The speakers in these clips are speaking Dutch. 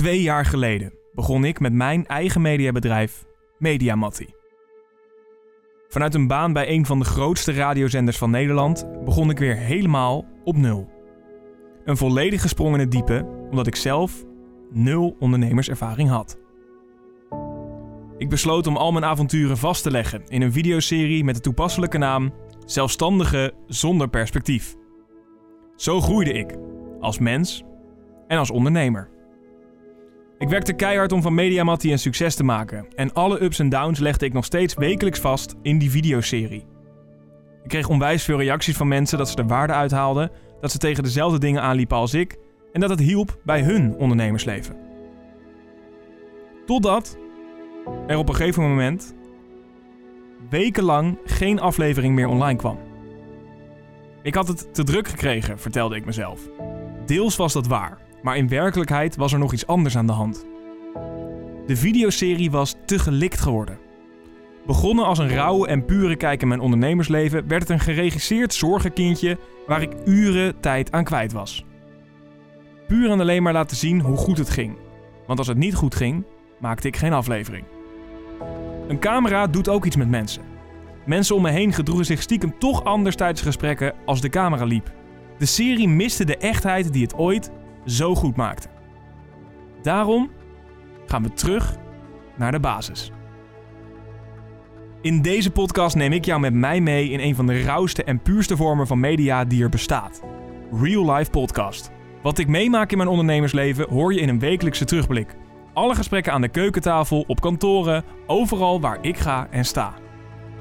Twee jaar geleden begon ik met mijn eigen mediabedrijf Mediamatti. Vanuit een baan bij een van de grootste radiozenders van Nederland begon ik weer helemaal op nul. Een volledige sprong in het diepe, omdat ik zelf nul ondernemerservaring had. Ik besloot om al mijn avonturen vast te leggen in een videoserie met de toepasselijke naam Zelfstandige zonder perspectief. Zo groeide ik, als mens en als ondernemer. Ik werkte keihard om van Mediamatti een succes te maken en alle ups en downs legde ik nog steeds wekelijks vast in die videoserie. Ik kreeg onwijs veel reacties van mensen dat ze er waarde uithaalden, dat ze tegen dezelfde dingen aanliepen als ik en dat het hielp bij hun ondernemersleven. Totdat er op een gegeven moment wekenlang geen aflevering meer online kwam. Ik had het te druk gekregen, vertelde ik mezelf. Deels was dat waar, maar in werkelijkheid was er nog iets anders aan de hand. De videoserie was te gelikt geworden. Begonnen als een rauwe en pure kijk in mijn ondernemersleven, werd het een geregisseerd zorgenkindje waar ik uren tijd aan kwijt was. Puur en alleen maar laten zien hoe goed het ging. Want als het niet goed ging, maakte ik geen aflevering. Een camera doet ook iets met mensen. Mensen om me heen gedroegen zich stiekem toch anders tijdens gesprekken als de camera liep. De serie miste de echtheid die het ooit zo goed maakte. Daarom gaan we terug naar de basis. In deze podcast neem ik jou met mij mee in een van de rauwste en puurste vormen van media die er bestaat. Real Life Podcast. Wat ik meemaak in mijn ondernemersleven hoor je in een wekelijkse terugblik. Alle gesprekken aan de keukentafel, op kantoren, overal waar ik ga en sta.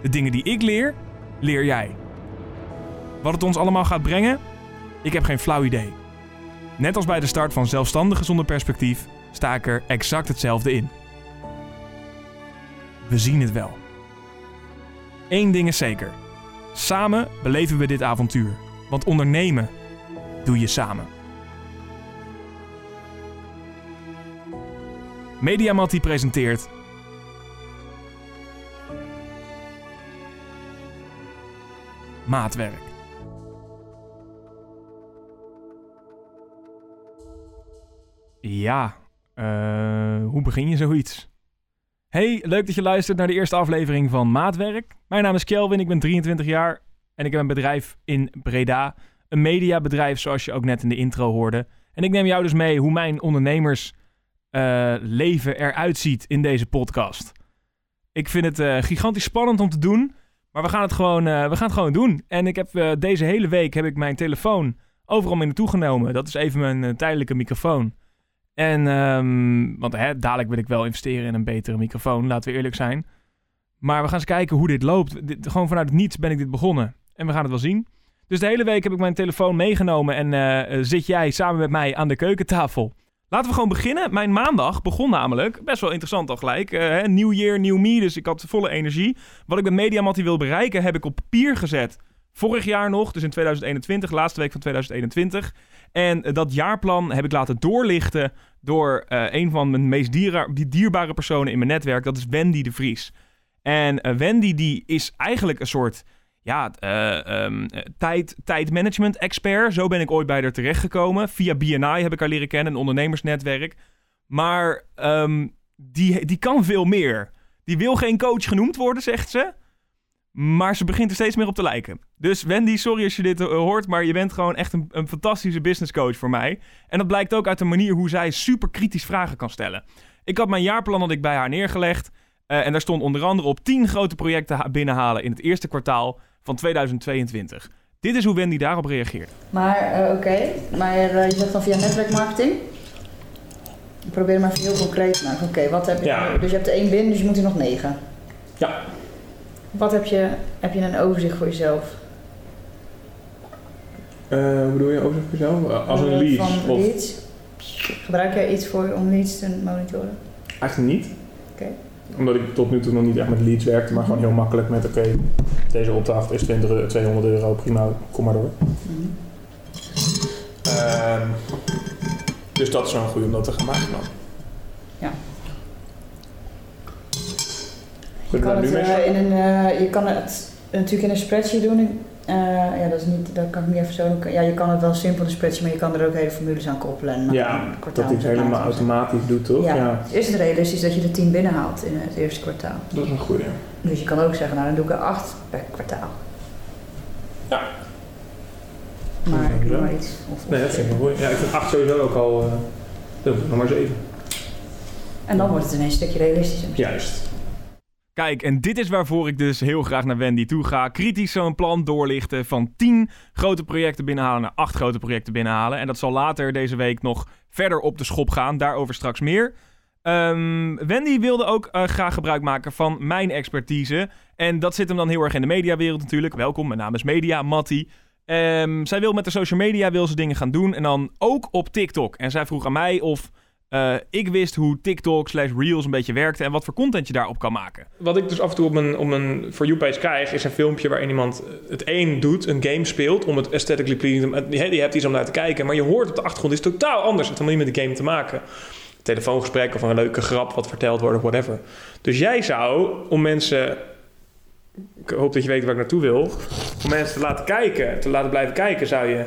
De dingen die ik leer, leer jij. Wat het ons allemaal gaat brengen? Ik heb geen flauw idee. Net als bij de start van Zelfstandigen zonder perspectief sta ik er exact hetzelfde in. We zien het wel. Eén ding is zeker. Samen beleven we dit avontuur. Want ondernemen doe je samen. Mediamatti presenteert Maatwerk. Ja, eh, hoe begin je zoiets? Hey, leuk dat je luistert naar de eerste aflevering van Maatwerk. Mijn naam is Kelvin, ik ben 23 jaar en ik heb een bedrijf in Breda. Een mediabedrijf, zoals je ook net in de intro hoorde. En ik neem jou dus mee hoe mijn ondernemersleven uh, eruit ziet in deze podcast. Ik vind het uh, gigantisch spannend om te doen, maar we gaan het gewoon, we gaan het gewoon doen. En ik heb deze hele week heb ik mijn telefoon overal mee naartoe genomen. Dat is even mijn tijdelijke microfoon. En, um, want hè, dadelijk wil ik wel investeren in een betere microfoon, laten we eerlijk zijn. Maar we gaan eens kijken hoe dit loopt. Dit, gewoon vanuit het niets ben ik dit begonnen. En we gaan het wel zien. Dus de hele week heb ik mijn telefoon meegenomen en uh, zit jij samen met mij aan de keukentafel. Laten we gewoon beginnen. Mijn maandag begon namelijk, best wel interessant al gelijk. Uh, nieuw year, nieuw me, dus ik had volle energie. Wat ik met Mediamattie wil bereiken, heb ik op papier gezet. Vorig jaar nog, dus in 2021, laatste week van 2021. En dat jaarplan heb ik laten doorlichten door uh, een van mijn meest dierbare personen in mijn netwerk. Dat is Wendy de Vries. En uh, Wendy die is eigenlijk een soort ja, um, tijd, tijdmanagement expert. Zo ben ik ooit bij haar terechtgekomen. Via BNI heb ik haar leren kennen, een ondernemersnetwerk. Maar um, die, die kan veel meer. Die wil geen coach genoemd worden, zegt ze. Maar ze begint er steeds meer op te lijken. Dus Wendy, sorry als je dit hoort, maar je bent gewoon echt een, een fantastische business coach voor mij. En dat blijkt ook uit de manier hoe zij super kritisch vragen kan stellen. Ik had mijn jaarplan had ik bij haar neergelegd. Uh, en daar stond onder andere op 10 grote projecten binnenhalen in het eerste kwartaal van 2022. Dit is hoe Wendy daarop reageert. Maar uh, oké, okay. maar uh, je zegt dan via netwerkmarketing? Ik probeer maar even heel concreet te maken. Oké, okay, wat heb je? Ja. Dus je hebt er één binnen, dus je moet er nog negen. Ja. Wat heb je, heb je een overzicht voor jezelf? Uh, hoe bedoel je overzicht voor jezelf? Als een lead? Van of... leads. Gebruik jij iets voor om leads te monitoren? Eigenlijk niet. Oké. Okay. Omdat ik tot nu toe nog niet echt met leads werkte, maar gewoon heel makkelijk met oké, okay, deze opdracht is 20, 200 euro, prima, kom maar door. Mm -hmm. uh, dus dat is wel een goede om dat te gaan maken dan. Ja. Je kan, het, uh, in een, uh, je kan het natuurlijk in een spreadsheet doen. Eh, ja, dat is niet, dat kan ik niet even zo doen. Ja, je kan het wel simpel in spreadsheet, maar je kan er ook hele formules aan koppelen. En Ja, een dat hij het helemaal automatisch doet, toch? Ja. Is het realistisch dat je er 10 binnenhaalt in het eerste kwartaal? Dat is een goeie. Dus je kan ook zeggen, nou dan doe ik er 8 per kwartaal. Ja. Maar ik doe Ja. maar iets. Of, Nee, dat vind ik goed. Ja, ik vind 8 sowieso ook al... eh dan nog maar 7. En dan wordt het ineens een stukje realistischer. Juist. Kijk, en dit is waarvoor ik dus heel graag naar Wendy toe ga. Kritisch zo'n plan doorlichten. Van 10 grote projecten binnenhalen naar 8 grote projecten binnenhalen. En dat zal later deze week nog verder op de schop gaan. Daarover straks meer. Ehm, Wendy wilde ook eh, graag gebruik maken van mijn expertise. En dat zit hem dan heel erg in de mediawereld natuurlijk. Welkom, mijn naam is Media, Matti. Ehm, zij wil met de social media wil ze dingen gaan doen. En dan ook op TikTok. En zij vroeg aan mij of eh, ik wist hoe TikTok slash Reels een beetje werkte. En wat voor content je daarop kan maken. Wat ik dus af en toe op mijn, op mijn For You-page krijg, is een filmpje waarin iemand het een doet, een game speelt, om het aesthetically pleasing... Je je hebt iets om naar te kijken, maar je hoort op de achtergrond, is totaal anders. Het heeft helemaal niet met de game te maken. Telefoongesprek of een leuke grap wat verteld wordt of whatever. Dus jij zou, om mensen... Ik hoop dat je weet waar ik naartoe wil. Om mensen te laten kijken, te laten blijven kijken, zou je...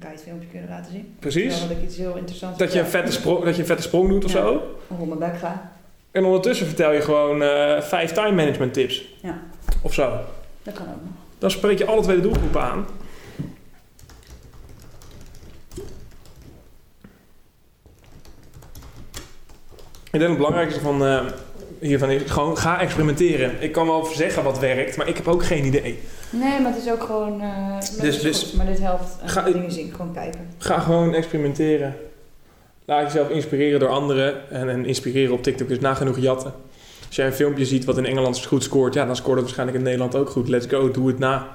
Je het filmpje kunnen laten zien. Precies. Terwijl ik iets heel interessants Dat je een vette sprong, dat je een vette sprong doet of Ja. zo. Of mijn bek ga. En ondertussen vertel je gewoon eh, vijf time management tips. Ja. Of zo. Dat kan ook nog. Dan spreek je alle twee de doelgroepen aan. Ik denk het belangrijkste van, eh, hiervan is gewoon ga experimenteren. Ik kan wel zeggen wat werkt, maar ik heb ook geen idee. Nee, maar het is ook gewoon... eh, Dus- dus, dus- maar dit helpt. En Ga- dingen zien, gewoon kijken. Ga gewoon experimenteren. Laat jezelf inspireren door anderen. En, en inspireren op TikTok is nagenoeg jatten. Als jij een filmpje ziet wat in Engeland goed scoort, ja, dan scoort het waarschijnlijk in Nederland ook goed. Let's go, doe het na.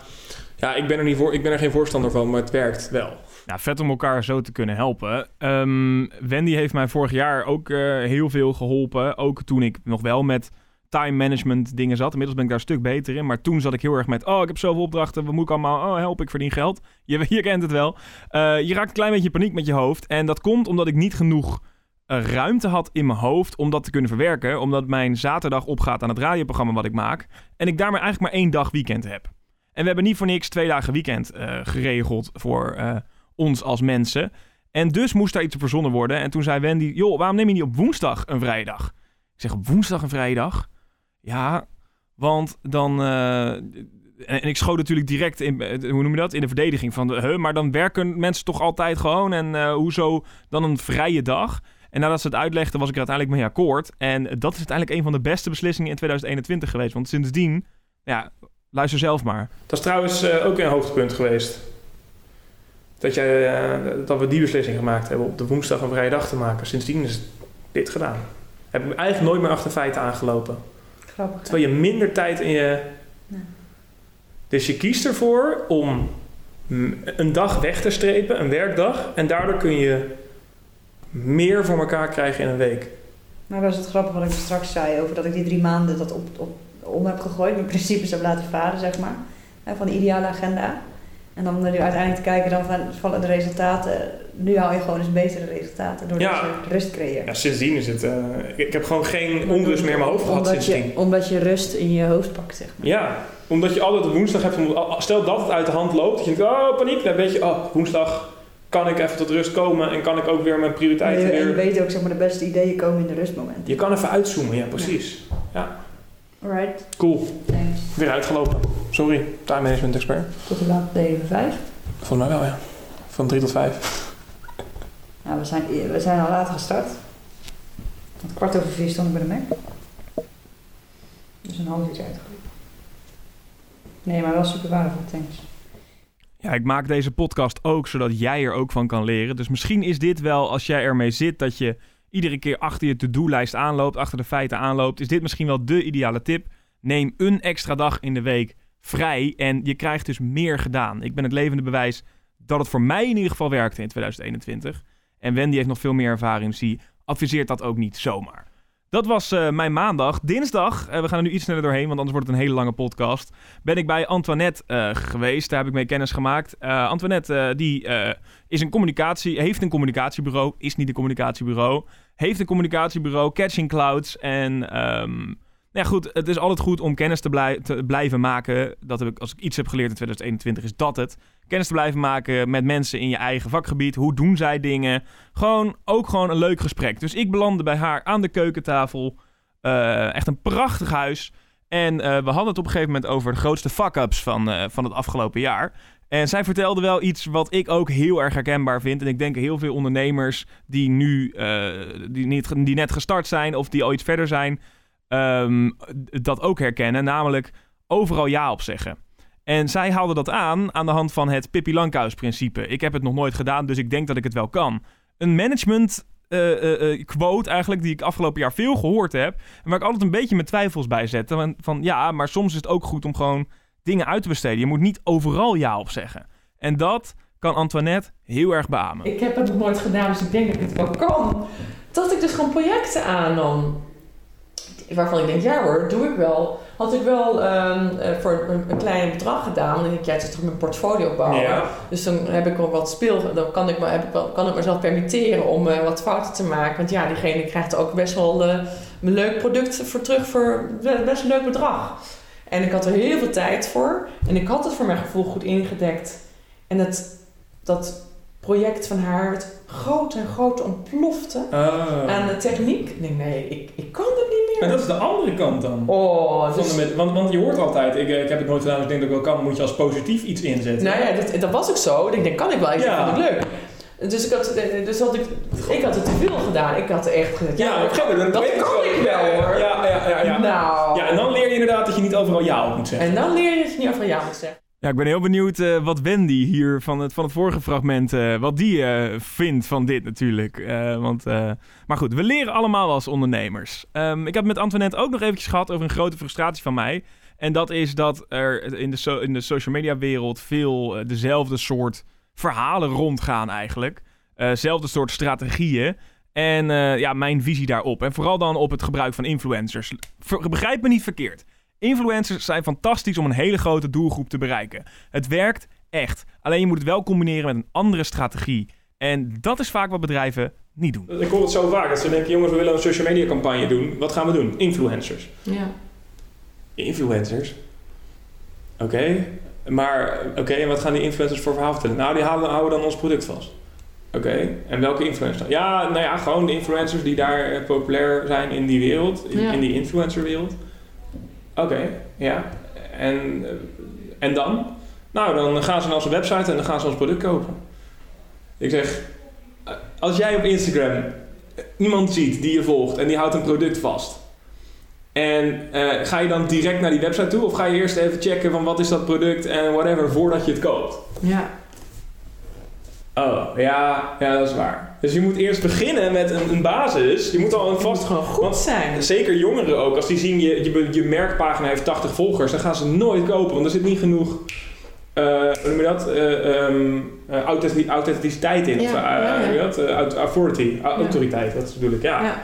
Ja, ik ben er, niet voor, ik ben er geen voorstander van, maar het werkt wel. Nou, vet om elkaar zo te kunnen helpen. Ehm, Wendy heeft mij vorig jaar ook eh, heel veel geholpen. Ook toen ik nog wel met time management dingen zat. Inmiddels ben ik daar een stuk beter in. Maar toen zat ik heel erg met... Oh, ik heb zoveel opdrachten. Wat moet ik allemaal? Oh, help, ik verdien geld. Je, kent het wel. Eh, je raakt een klein beetje paniek met je hoofd. En dat komt omdat ik niet genoeg eh, ruimte had in mijn hoofd om dat te kunnen verwerken. Omdat mijn zaterdag opgaat aan het radioprogramma wat ik maak. En ik daarmee eigenlijk maar één dag weekend heb. En we hebben niet voor niks twee dagen weekend eh, geregeld voor... ons als mensen. En dus moest daar iets verzonnen worden. En toen zei Wendy, joh, waarom neem je niet op woensdag een vrije dag? Ik zeg, op woensdag een vrije dag? Ja, want dan... eh, en, ik schoot natuurlijk direct in, eh, hoe noem je dat, in de verdediging van, de, huh, maar dan werken mensen toch altijd gewoon en eh, hoezo dan een vrije dag? En nadat ze het uitlegden was ik er uiteindelijk mee akkoord. En dat is uiteindelijk een van de beste beslissingen in 2021 geweest. Want sindsdien, ja, luister zelf maar. Dat is trouwens ook een hoogtepunt geweest. Dat, jij, dat we die beslissing gemaakt hebben op de woensdag een vrije dag te maken. Sindsdien is dit gedaan. Heb ik eigenlijk nooit meer achter feiten aangelopen. Grappig. Terwijl je minder tijd in je... Ja. Dus je kiest ervoor om een dag weg te strepen, een werkdag. En daardoor kun je meer voor elkaar krijgen in een week. Maar dat is het grappige wat ik straks zei over dat ik die drie maanden dat op, op, om heb gegooid. Mijn principes heb laten varen, zeg maar. Van de ideale agenda. En dan nu uiteindelijk te kijken dan van, van de resultaten. Nu haal je gewoon eens betere resultaten door Ja. dat je rust creëert. Ja, sindsdien is het... eh, ik, heb gewoon geen onrust meer in mijn hoofd gehad sindsdien. je, omdat je rust in je hoofd pakt, zeg maar. Ja, omdat je altijd op woensdag hebt. Stel dat het uit de hand loopt. Dat je denkt, oh paniek. Dan weet je, oh woensdag kan ik even tot rust komen. En kan ik ook weer mijn En je, prioriteiten en je weer... weet ook, zeg maar, de beste ideeën komen in de rustmomenten. Je kan even uitzoomen, ja precies. Alright, Cool, thanks. weer uitgelopen. Sorry, time management expert. Tot hoe laat deden we vijf? Volgens mij wel, ja. Van drie tot vijf. Nou, we zijn, we zijn al later gestart. Want kwart over vier stond ik bij de Mac. Dus een half uurtje uitgelopen. Nee, maar wel super waardevol, thanks. Ja, ik maak deze podcast ook zodat jij er ook van kan leren. Dus misschien is dit wel, als jij ermee zit, dat je iedere keer achter je to-do-lijst aanloopt, achter de feiten aanloopt, is dit misschien wel de ideale tip. Neem een extra dag in de week vrij en je krijgt dus meer gedaan. Ik ben het levende bewijs dat het voor mij in ieder geval werkte in 2021. En Wendy heeft nog veel meer ervaring, dus die adviseert dat ook niet zomaar. Dat was eh, mijn maandag. Dinsdag, eh, we gaan er nu iets sneller doorheen, want anders wordt het een hele lange podcast. Ben ik bij Antoinette eh, geweest. Daar heb ik mee kennis gemaakt. Antoinette, die is een communicatie, heeft een communicatiebureau. Is niet een communicatiebureau. Heeft een communicatiebureau, Catching Clouds. En ehm, ja, goed, het is altijd goed om kennis te, te, blijven maken. Dat heb ik, als ik iets heb geleerd in 2021, is dat het. Kennis te blijven maken met mensen in je eigen vakgebied. Hoe doen zij dingen? Gewoon, ook gewoon een leuk gesprek. Dus ik belandde bij haar aan de keukentafel. Uh, echt een prachtig huis. En uh, we hadden het op een gegeven moment over de grootste fuck-ups van, uh, van het afgelopen jaar. En zij vertelde wel iets wat ik ook heel erg herkenbaar vind. En ik denk heel veel ondernemers die nu die, niet, die net gestart zijn of die al iets verder zijn, um, dat ook herkennen. Namelijk overal ja op zeggen. En zij haalde dat aan aan de hand van het Pippi Lankhuis-principe. Ik heb het nog nooit gedaan, dus ik denk dat ik het wel kan. Een management uh, uh, quote eigenlijk die ik afgelopen jaar veel gehoord heb. En waar ik altijd een beetje mijn twijfels bij. Van, van ja, maar soms is het ook goed om gewoon dingen uit te besteden. Je moet niet overal ja op zeggen. En dat kan Antoinette heel erg beamen. Ik heb het nog nooit gedaan, dus ik denk dat ik het wel kan. Dat ik dus gewoon projecten aannam waarvan ik denk, ja hoor, doe ik wel. Had ik wel um, voor een, een, klein bedrag gedaan. Dan denk ik, ja, het is toch mijn portfolio opbouwen. Ja. Dus dan heb ik wel wat speel. Dan kan ik, me, heb ik wel, kan ik mezelf permitteren om uh, wat fouten te maken. Want ja, diegene krijgt ook best wel uh, een leuk product voor terug voor best een leuk bedrag. En ik had er heel veel tijd voor. En ik had het voor mijn gevoel goed ingedekt. En dat, dat project van haar werd groter en groter ontplofte oh. aan de techniek. Ik denk, nee, ik, ik kan het niet meer. Maar dat is de andere kant dan. Oh, dus... met, want, want je hoort altijd, ik, ik heb het nooit gedaan, dus ik denk dat ik wel kan, moet je als positief iets inzetten. Nou ja, dat, dat was ook zo. Ik denk, kan ik wel, ik ja. vond het leuk. Dus, ik had, dus had ik, ik had het te veel gedaan. Ik had echt gezegd, ja, ja dat, dat kan ik wel hoor. Ja, ja, ja, ja. Nou. ja, en dan leer je inderdaad dat je niet overal ja op moet zeggen. En dan leer je dat je niet overal ja moet zeggen. Ja, ik ben heel benieuwd uh, wat Wendy hier van het, van het vorige fragment, uh, wat die uh, vindt van dit natuurlijk. want, maar goed, we leren allemaal als ondernemers. Um, ik heb met Antoinette ook nog eventjes gehad over een grote frustratie van mij. En dat is dat er in de, in de social media wereld veel dezelfde soort verhalen rondgaan eigenlijk. zelfde soort strategieën. En ja, mijn visie daarop. En vooral dan op het gebruik van influencers. Begrijp me niet verkeerd. Influencers zijn fantastisch om een hele grote doelgroep te bereiken. Het werkt echt. Alleen je moet het wel combineren met een andere strategie. En dat is vaak wat bedrijven niet doen. Ik hoor het zo vaak dat ze denken: jongens, we willen een social media campagne doen. Wat gaan we doen? Influencers. Ja. Influencers? Oké. Maar, oké, en wat gaan die influencers voor verhaal vertellen? Nou, die houden, houden dan ons product vast. Oké, en welke influencers? Ja, nou ja, gewoon de influencers die daar eh, populair zijn in die wereld, in, in die influencerwereld. Oké, ja. En, eh, en dan? Nou, dan gaan ze naar onze website en dan gaan ze ons product kopen. Ik zeg, eh, als jij op Instagram iemand ziet die je volgt en die houdt een product vast. En uh, ga je dan direct naar die website toe of ga je eerst even checken van wat is dat product en whatever voordat je het koopt? Ja. Oh, ja, ja, dat is waar. Dus je moet eerst beginnen met een, een basis. Je moet al een vast... gewoon goed zijn. Zeker jongeren ook. Als die zien, je, je, je merkpagina heeft 80 volgers, dan gaan ze nooit kopen. Want er zit niet genoeg... Uh, hoe noem je dat? Uh, um, authenticiteit in. Ja, of, ja, ja. dat? authority. Autoriteit, dat bedoel ik. Ja.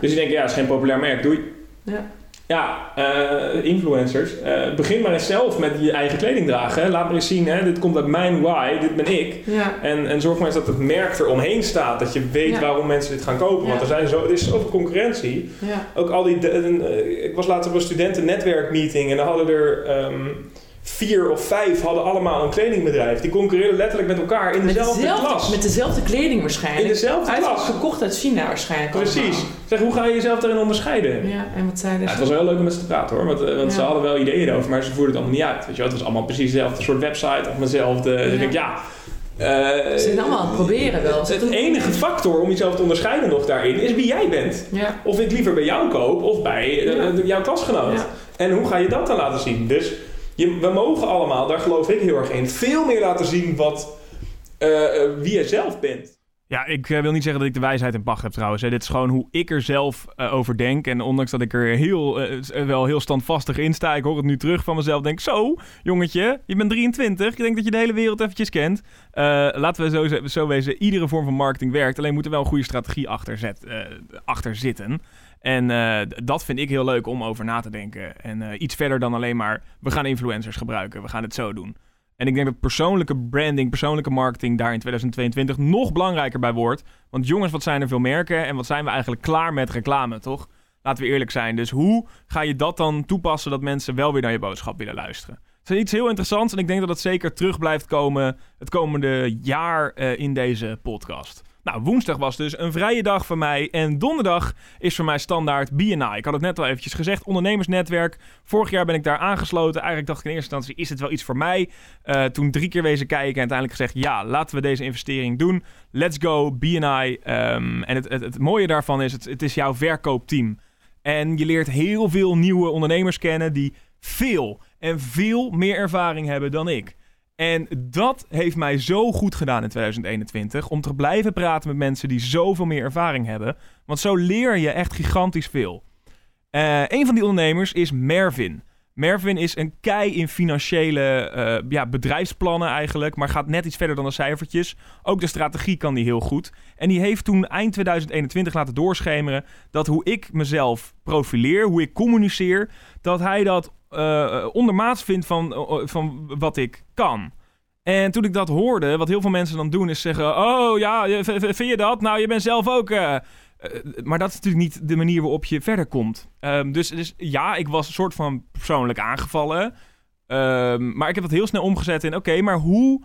Dus je denkt, ja, het is geen populair merk. Doei. Ja. Ja, uh, influencers. Uh, begin maar eens zelf met je eigen kleding dragen. Laat maar eens zien, hè, dit komt uit mijn why, dit ben ik. Ja. En, en zorg maar eens dat het merk er omheen staat. Dat je weet ja. waarom mensen dit gaan kopen. Want er, zijn zo, er is zoveel concurrentie. Ook al die... De, uh, ik was later op een studentennetwerkmeeting en dan hadden er... Um, vier of vijf hadden allemaal een kledingbedrijf. Die concurreerden letterlijk met elkaar in dezelfde, dezelfde klas. Met dezelfde kleding waarschijnlijk. In dezelfde uit, klas. Gekocht uit China waarschijnlijk. Precies. Allemaal. Zeg, hoe ga je jezelf daarin onderscheiden? Ja, en wat zeiden ja, Het was wel leuk om met ze te praten hoor. Want, want ja. ze hadden wel ideeën erover, maar ze voerden het allemaal niet uit. Weet je? Het was allemaal precies dezelfde soort website of dezelfde. Ja. Dus ik denk, ja... Uh, ze zijn allemaal aan het proberen wel. Het, het enige factor om jezelf te onderscheiden nog daarin is wie jij bent. Ja. Of ik liever bij jou koop of bij uh, jouw klasgenoot. En hoe ga je dat dan laten zien? Dus je, we mogen allemaal, daar geloof ik heel erg in, veel meer laten zien wat, uh, wie je zelf bent. Ja, ik uh, wil niet zeggen dat ik de wijsheid in pacht heb trouwens. Hè. Dit is gewoon hoe ik er zelf over denk. En ondanks dat ik er heel, wel heel standvastig in sta, ik hoor het nu terug van mezelf. Denk zo, jongetje, je bent 23. Ik denk dat je de hele wereld eventjes kent. laten we zo, zo wezen, iedere vorm van marketing werkt. Alleen moet er wel een goede strategie achter, zet, achter zitten. En uh, dat vind ik heel leuk om over na te denken. En uh, iets verder dan alleen maar, we gaan influencers gebruiken, we gaan het zo doen. En ik denk dat persoonlijke branding, persoonlijke marketing daar in 2022 nog belangrijker bij wordt. Want jongens, wat zijn er veel merken en wat zijn we eigenlijk klaar met reclame, toch? Laten we eerlijk zijn. Dus hoe ga je dat dan toepassen dat mensen wel weer naar je boodschap willen luisteren? Het is iets heel interessants en ik denk dat het zeker terug blijft komen het komende jaar uh, in deze podcast. Nou, woensdag was dus een vrije dag voor mij. En donderdag is voor mij standaard BNI. Ik had het net al eventjes gezegd, ondernemersnetwerk. Vorig jaar ben ik daar aangesloten. Eigenlijk dacht ik in eerste instantie, is het wel iets voor mij? Uh, toen drie keer wezen kijken en uiteindelijk gezegd... ja, laten we deze investering doen. Let's go, BNI. Um, ehm, en het, het, het, mooie daarvan is, het, het is jouw verkoopteam. En je leert heel veel nieuwe ondernemers kennen... die veel en veel meer ervaring hebben dan ik. En dat heeft mij zo goed gedaan in 2021. Om te blijven praten met mensen die zoveel meer ervaring hebben. Want zo leer je echt gigantisch veel. Uh, een van die ondernemers is Mervin. Mervin is een kei in financiële uh, ja, bedrijfsplannen eigenlijk, maar gaat net iets verder dan de cijfertjes. Ook de strategie kan die heel goed. En die heeft toen eind 2021 laten doorschemeren dat hoe ik mezelf profileer, hoe ik communiceer, dat hij dat uh, ondermaats vindt van, uh, van wat ik kan. En toen ik dat hoorde, wat heel veel mensen dan doen, is zeggen: Oh ja, vind je dat? Nou, je bent zelf ook. Maar dat is natuurlijk niet de manier waarop je verder komt. Um, dus, dus ja, ik was een soort van persoonlijk aangevallen. Um, maar ik heb dat heel snel omgezet in: Oké, maar hoe,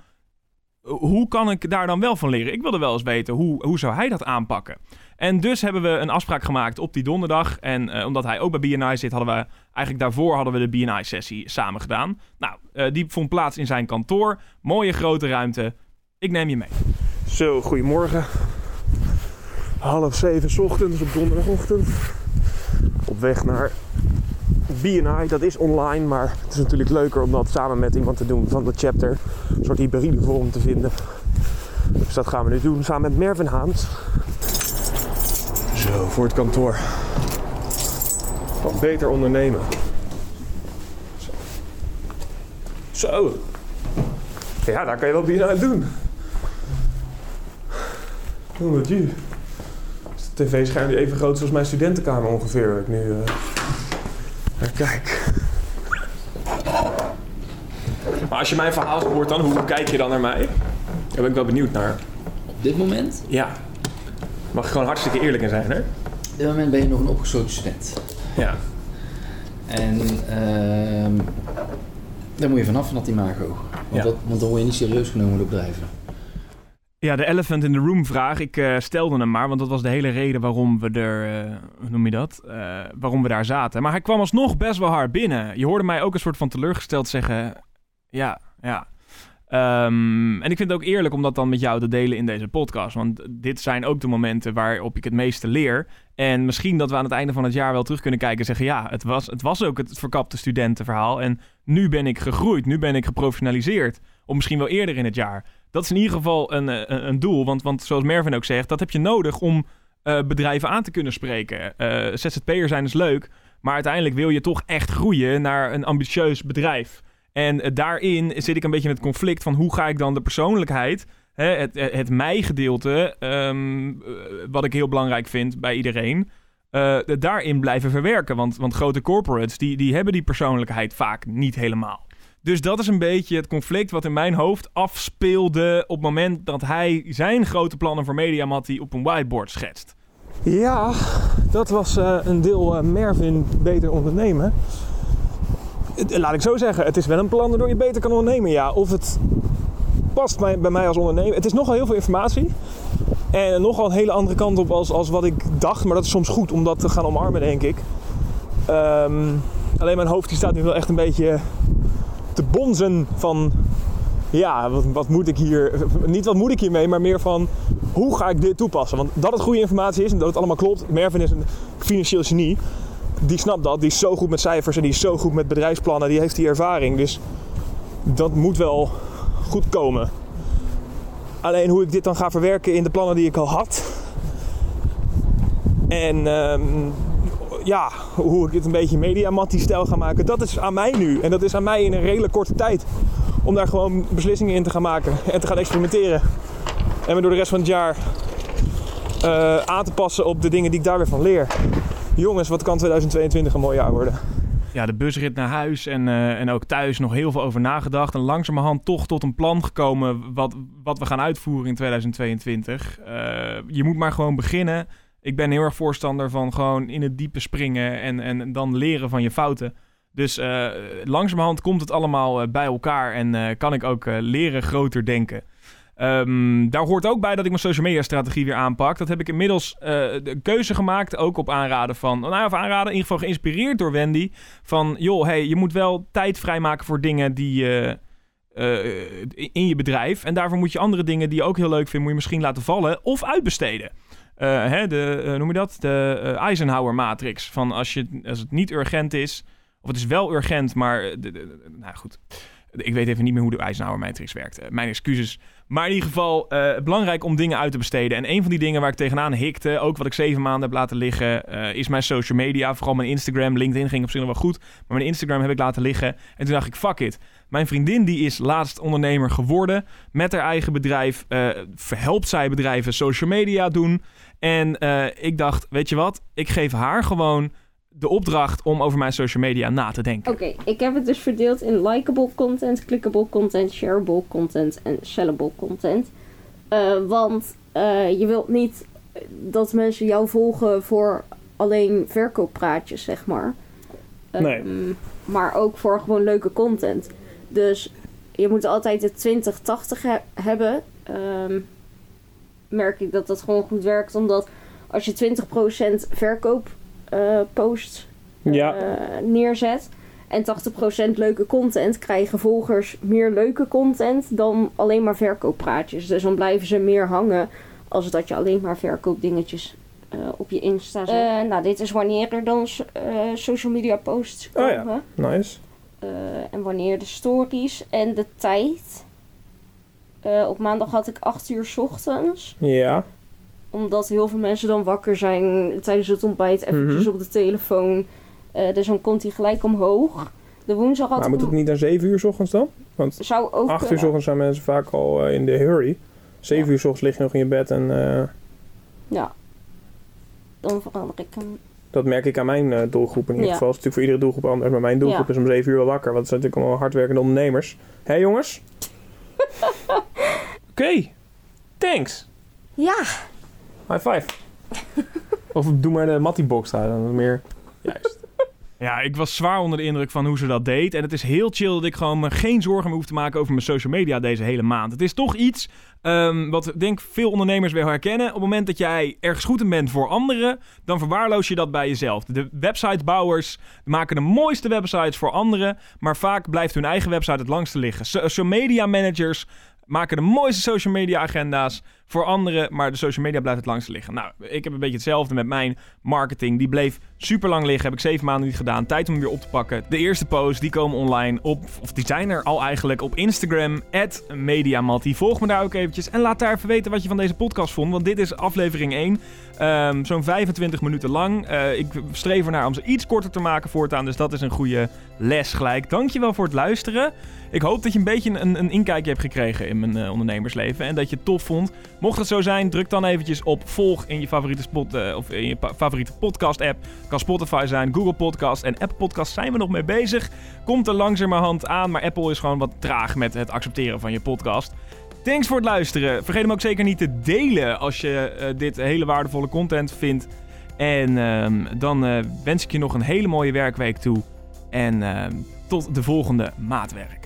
hoe kan ik daar dan wel van leren? Ik wilde wel eens weten hoe, hoe zou hij dat aanpakken. En dus hebben we een afspraak gemaakt op die donderdag. En omdat hij ook bij BNI zit, hadden we eigenlijk daarvoor hadden we de BNI-sessie samen gedaan. Nou, uh, die vond plaats in zijn kantoor. Mooie grote ruimte. Ik neem je mee. Zo, goedemorgen. Half zeven ochtends op donderdagochtend. Op weg naar BNI. Dat is online, maar het is natuurlijk leuker om dat samen met iemand te doen van de chapter. Een soort hybride vorm te vinden. Dus dat gaan we nu doen samen met Mervin Haans. Zo, voor het kantoor. Van beter ondernemen. Zo. Zo. Ja, daar kan je wel bier aan doen. Hoe met je? Is de tv-scherm even groot als mijn studentenkamer ongeveer. Ik nu. Uh... kijk. Maar als je mijn verhaal hoort dan, hoe kijk je dan naar mij? Daar ben ik wel benieuwd naar. Op dit moment? Ja. Mag ik gewoon hartstikke eerlijk in zijn, hè? Op dit moment ben je nog een opgesloten student. Ja. En uh, daar moet je vanaf van dat imago. Want, ja. dat, want dan word je niet serieus genomen door bedrijven. Ja, de elephant in the room vraag. Ik uh, stelde hem maar, want dat was de hele reden waarom we er, uh, hoe noem je dat? Uh, waarom we daar zaten. Maar hij kwam alsnog best wel hard binnen. Je hoorde mij ook een soort van teleurgesteld zeggen, ja, ja, Um, en ik vind het ook eerlijk om dat dan met jou te delen in deze podcast. Want dit zijn ook de momenten waarop ik het meeste leer. En misschien dat we aan het einde van het jaar wel terug kunnen kijken en zeggen: ja, het was, het was ook het verkapte studentenverhaal. En nu ben ik gegroeid, nu ben ik geprofessionaliseerd. Of misschien wel eerder in het jaar. Dat is in ieder geval een, een, een doel. Want, want zoals Mervin ook zegt, dat heb je nodig om uh, bedrijven aan te kunnen spreken. Uh, ZZP'er zijn is leuk, maar uiteindelijk wil je toch echt groeien naar een ambitieus bedrijf. En eh, daarin zit ik een beetje in het conflict van hoe ga ik dan de persoonlijkheid, hè, het, het mij-gedeelte, um, wat ik heel belangrijk vind bij iedereen, daarin blijven verwerken. Want, want grote corporates, die, die hebben die persoonlijkheid vaak niet helemaal. Dus dat is een beetje het conflict wat in mijn hoofd afspeelde op het moment dat hij zijn grote plannen voor Mediamat op een whiteboard schetst. Ja, dat was een deel uh, Mervin beter ondernemen laat ik zo zeggen, het is wel een plan waardoor je beter kan ondernemen. Ja, of het past bij, bij mij als ondernemer. Het is nogal heel veel informatie. En nogal een hele andere kant op als, als wat ik dacht. Maar dat is soms goed om dat te gaan omarmen, denk ik. Um, alleen mijn hoofd die staat nu wel echt een beetje te bonzen van... Ja, wat, wat, moet ik hier... Niet wat moet ik hiermee, maar meer van... Hoe ga ik dit toepassen? Want dat het goede informatie is en dat het allemaal klopt. Mervin is een financieel genie die snapt dat. Die is zo goed met cijfers en die is zo goed met bedrijfsplannen. Die heeft die ervaring. Dus dat moet wel goed komen. Alleen hoe ik dit dan ga verwerken in de plannen die ik al had. En um, ja, hoe ik dit een beetje mediamatti-stijl ga maken. Dat is aan mij nu. En dat is aan mij in een redelijk korte tijd. Om daar gewoon beslissingen in te gaan maken. En te gaan experimenteren. En me door de rest van het jaar uh, aan te passen op de dingen die ik daar weer van leer jongens, wat kan 2022 een mooi jaar worden? Ja, de busrit naar huis en, uh, en ook thuis nog heel veel over nagedacht. En langzamerhand toch tot een plan gekomen wat, wat we gaan uitvoeren in 2022. Uh, eh, je moet maar gewoon beginnen. Ik ben heel erg voorstander van gewoon in het diepe springen en, en dan leren van je fouten. Dus uh, langzamerhand komt het allemaal bij elkaar en kan ik ook leren groter denken. Um, daar hoort ook bij dat ik mijn social media strategie weer aanpak. Dat heb ik inmiddels uh, de keuze gemaakt, ook op aanraden van, nou of aanraden, in ieder geval geïnspireerd door Wendy. Van, joh, hey, je moet wel tijd vrijmaken voor dingen die uh, in je bedrijf. En daarvoor moet je andere dingen die je ook heel leuk vindt, moet je misschien laten vallen of uitbesteden. hè, de, noem je dat? De Eisenhower matrix. Van als, je, als het niet urgent is, of het is wel urgent, maar, nou goed. Ik weet even niet meer hoe de Eisenhower matrix werkt. mijn excuses. Maar in ieder geval uh, belangrijk om dingen uit te besteden. En een van die dingen waar ik tegenaan hikte, ook wat ik zeven maanden heb laten liggen, uh, is mijn social media. Vooral mijn Instagram. LinkedIn ging op zich nog wel goed. Maar mijn Instagram heb ik laten liggen. En toen dacht ik, fuck it. Mijn vriendin die is laatst ondernemer geworden. Met haar eigen bedrijf verhelpt zij bedrijven social media doen. En ik dacht, weet je wat? Ik geef haar gewoon de opdracht om over mijn social media na te denken. Oké, ik heb het dus verdeeld in likable content, clickable content, shareable content en sellable content. Uh, want uh, je wilt niet dat mensen jou volgen voor alleen verkooppraatjes, zeg maar. Nee. Um, maar ook voor gewoon leuke content. Dus je moet altijd de 20-80 he hebben. Um, merk ik dat dat gewoon goed werkt, omdat als je 20% verkoop posts ja. uh, neerzet. En 80% leuke content krijgen volgers meer leuke content dan alleen maar verkooppraatjes. Dus dan blijven ze meer hangen als dat je alleen maar verkoopdingetjes uh, op je Insta zet. nou, dit is wanneer er dan social media posts komen. Oh ja, nice. en wanneer de stories en de tijd. op maandag had ik 8 uur s ochtends. Ja omdat heel veel mensen dan wakker zijn tijdens het ontbijt, eventjes mm op de telefoon. Uh, dus dan komt hij gelijk omhoog. De woensdag had Maar moet het niet naar 7 uur s ochtends dan? Want zou ook 8 uur s ochtends zijn mensen vaak al uh, in de hurry. 7 ja. uur s ochtends lig je nog in je bed en... Uh... Ja. Dan verander ik hem. Dat merk ik aan mijn doelgroep in ieder geval. Het is natuurlijk voor iedere doelgroep anders. Maar mijn doelgroep ja. is om 7 uur wel wakker. Want het zijn natuurlijk allemaal hardwerkende ondernemers. Hé hey, jongens? Oké. Okay. Thanks. Ja. High five. of doe maar de Matty-box daar, dan meer juist. Ja, ik was zwaar onder de indruk van hoe ze dat deed. En het is heel chill dat ik gewoon me geen zorgen meer hoef te maken over mijn social media deze hele maand. Het is toch iets um, wat ik denk veel ondernemers wel herkennen. Op het moment dat jij ergens goed in bent voor anderen, dan verwaarloos je dat bij jezelf. De websitebouwers maken de mooiste websites voor anderen, maar vaak blijft hun eigen website het langste liggen. Social media managers maken de mooiste social media agenda's voor anderen, maar de social media blijft het langst liggen. Nou, ik heb een beetje hetzelfde met mijn marketing. Die bleef super lang liggen, heb ik zeven maanden niet gedaan. Tijd om hem weer op te pakken. De eerste posts, die komen online op, of die zijn er al eigenlijk op Instagram, @mediamatti. Volg me daar ook eventjes en laat daar even weten wat je van deze podcast vond, want dit is aflevering 1. Um, ehm, Zo'n 25 minuten lang. Uh, ik streef ernaar om ze iets korter te maken voortaan, dus dat is een goede les gelijk. Dankjewel voor het luisteren. Ik hoop dat je een beetje een, een inkijkje hebt gekregen in mijn uh, ondernemersleven en dat je het tof vond. Mocht het zo zijn, druk dan eventjes op volg in je favoriete, spot, uh, of in je favoriete podcast app. Kan Spotify zijn, Google Podcast en Apple Podcast zijn we nog mee bezig. Komt er langzamerhand aan, maar Apple is gewoon wat traag met het accepteren van je podcast. Thanks voor het luisteren. Vergeet hem ook zeker niet te delen als je uh, dit hele waardevolle content vindt. En uh, dan wens ik je nog een hele mooie werkweek toe. En ehm, tot de volgende maatwerk.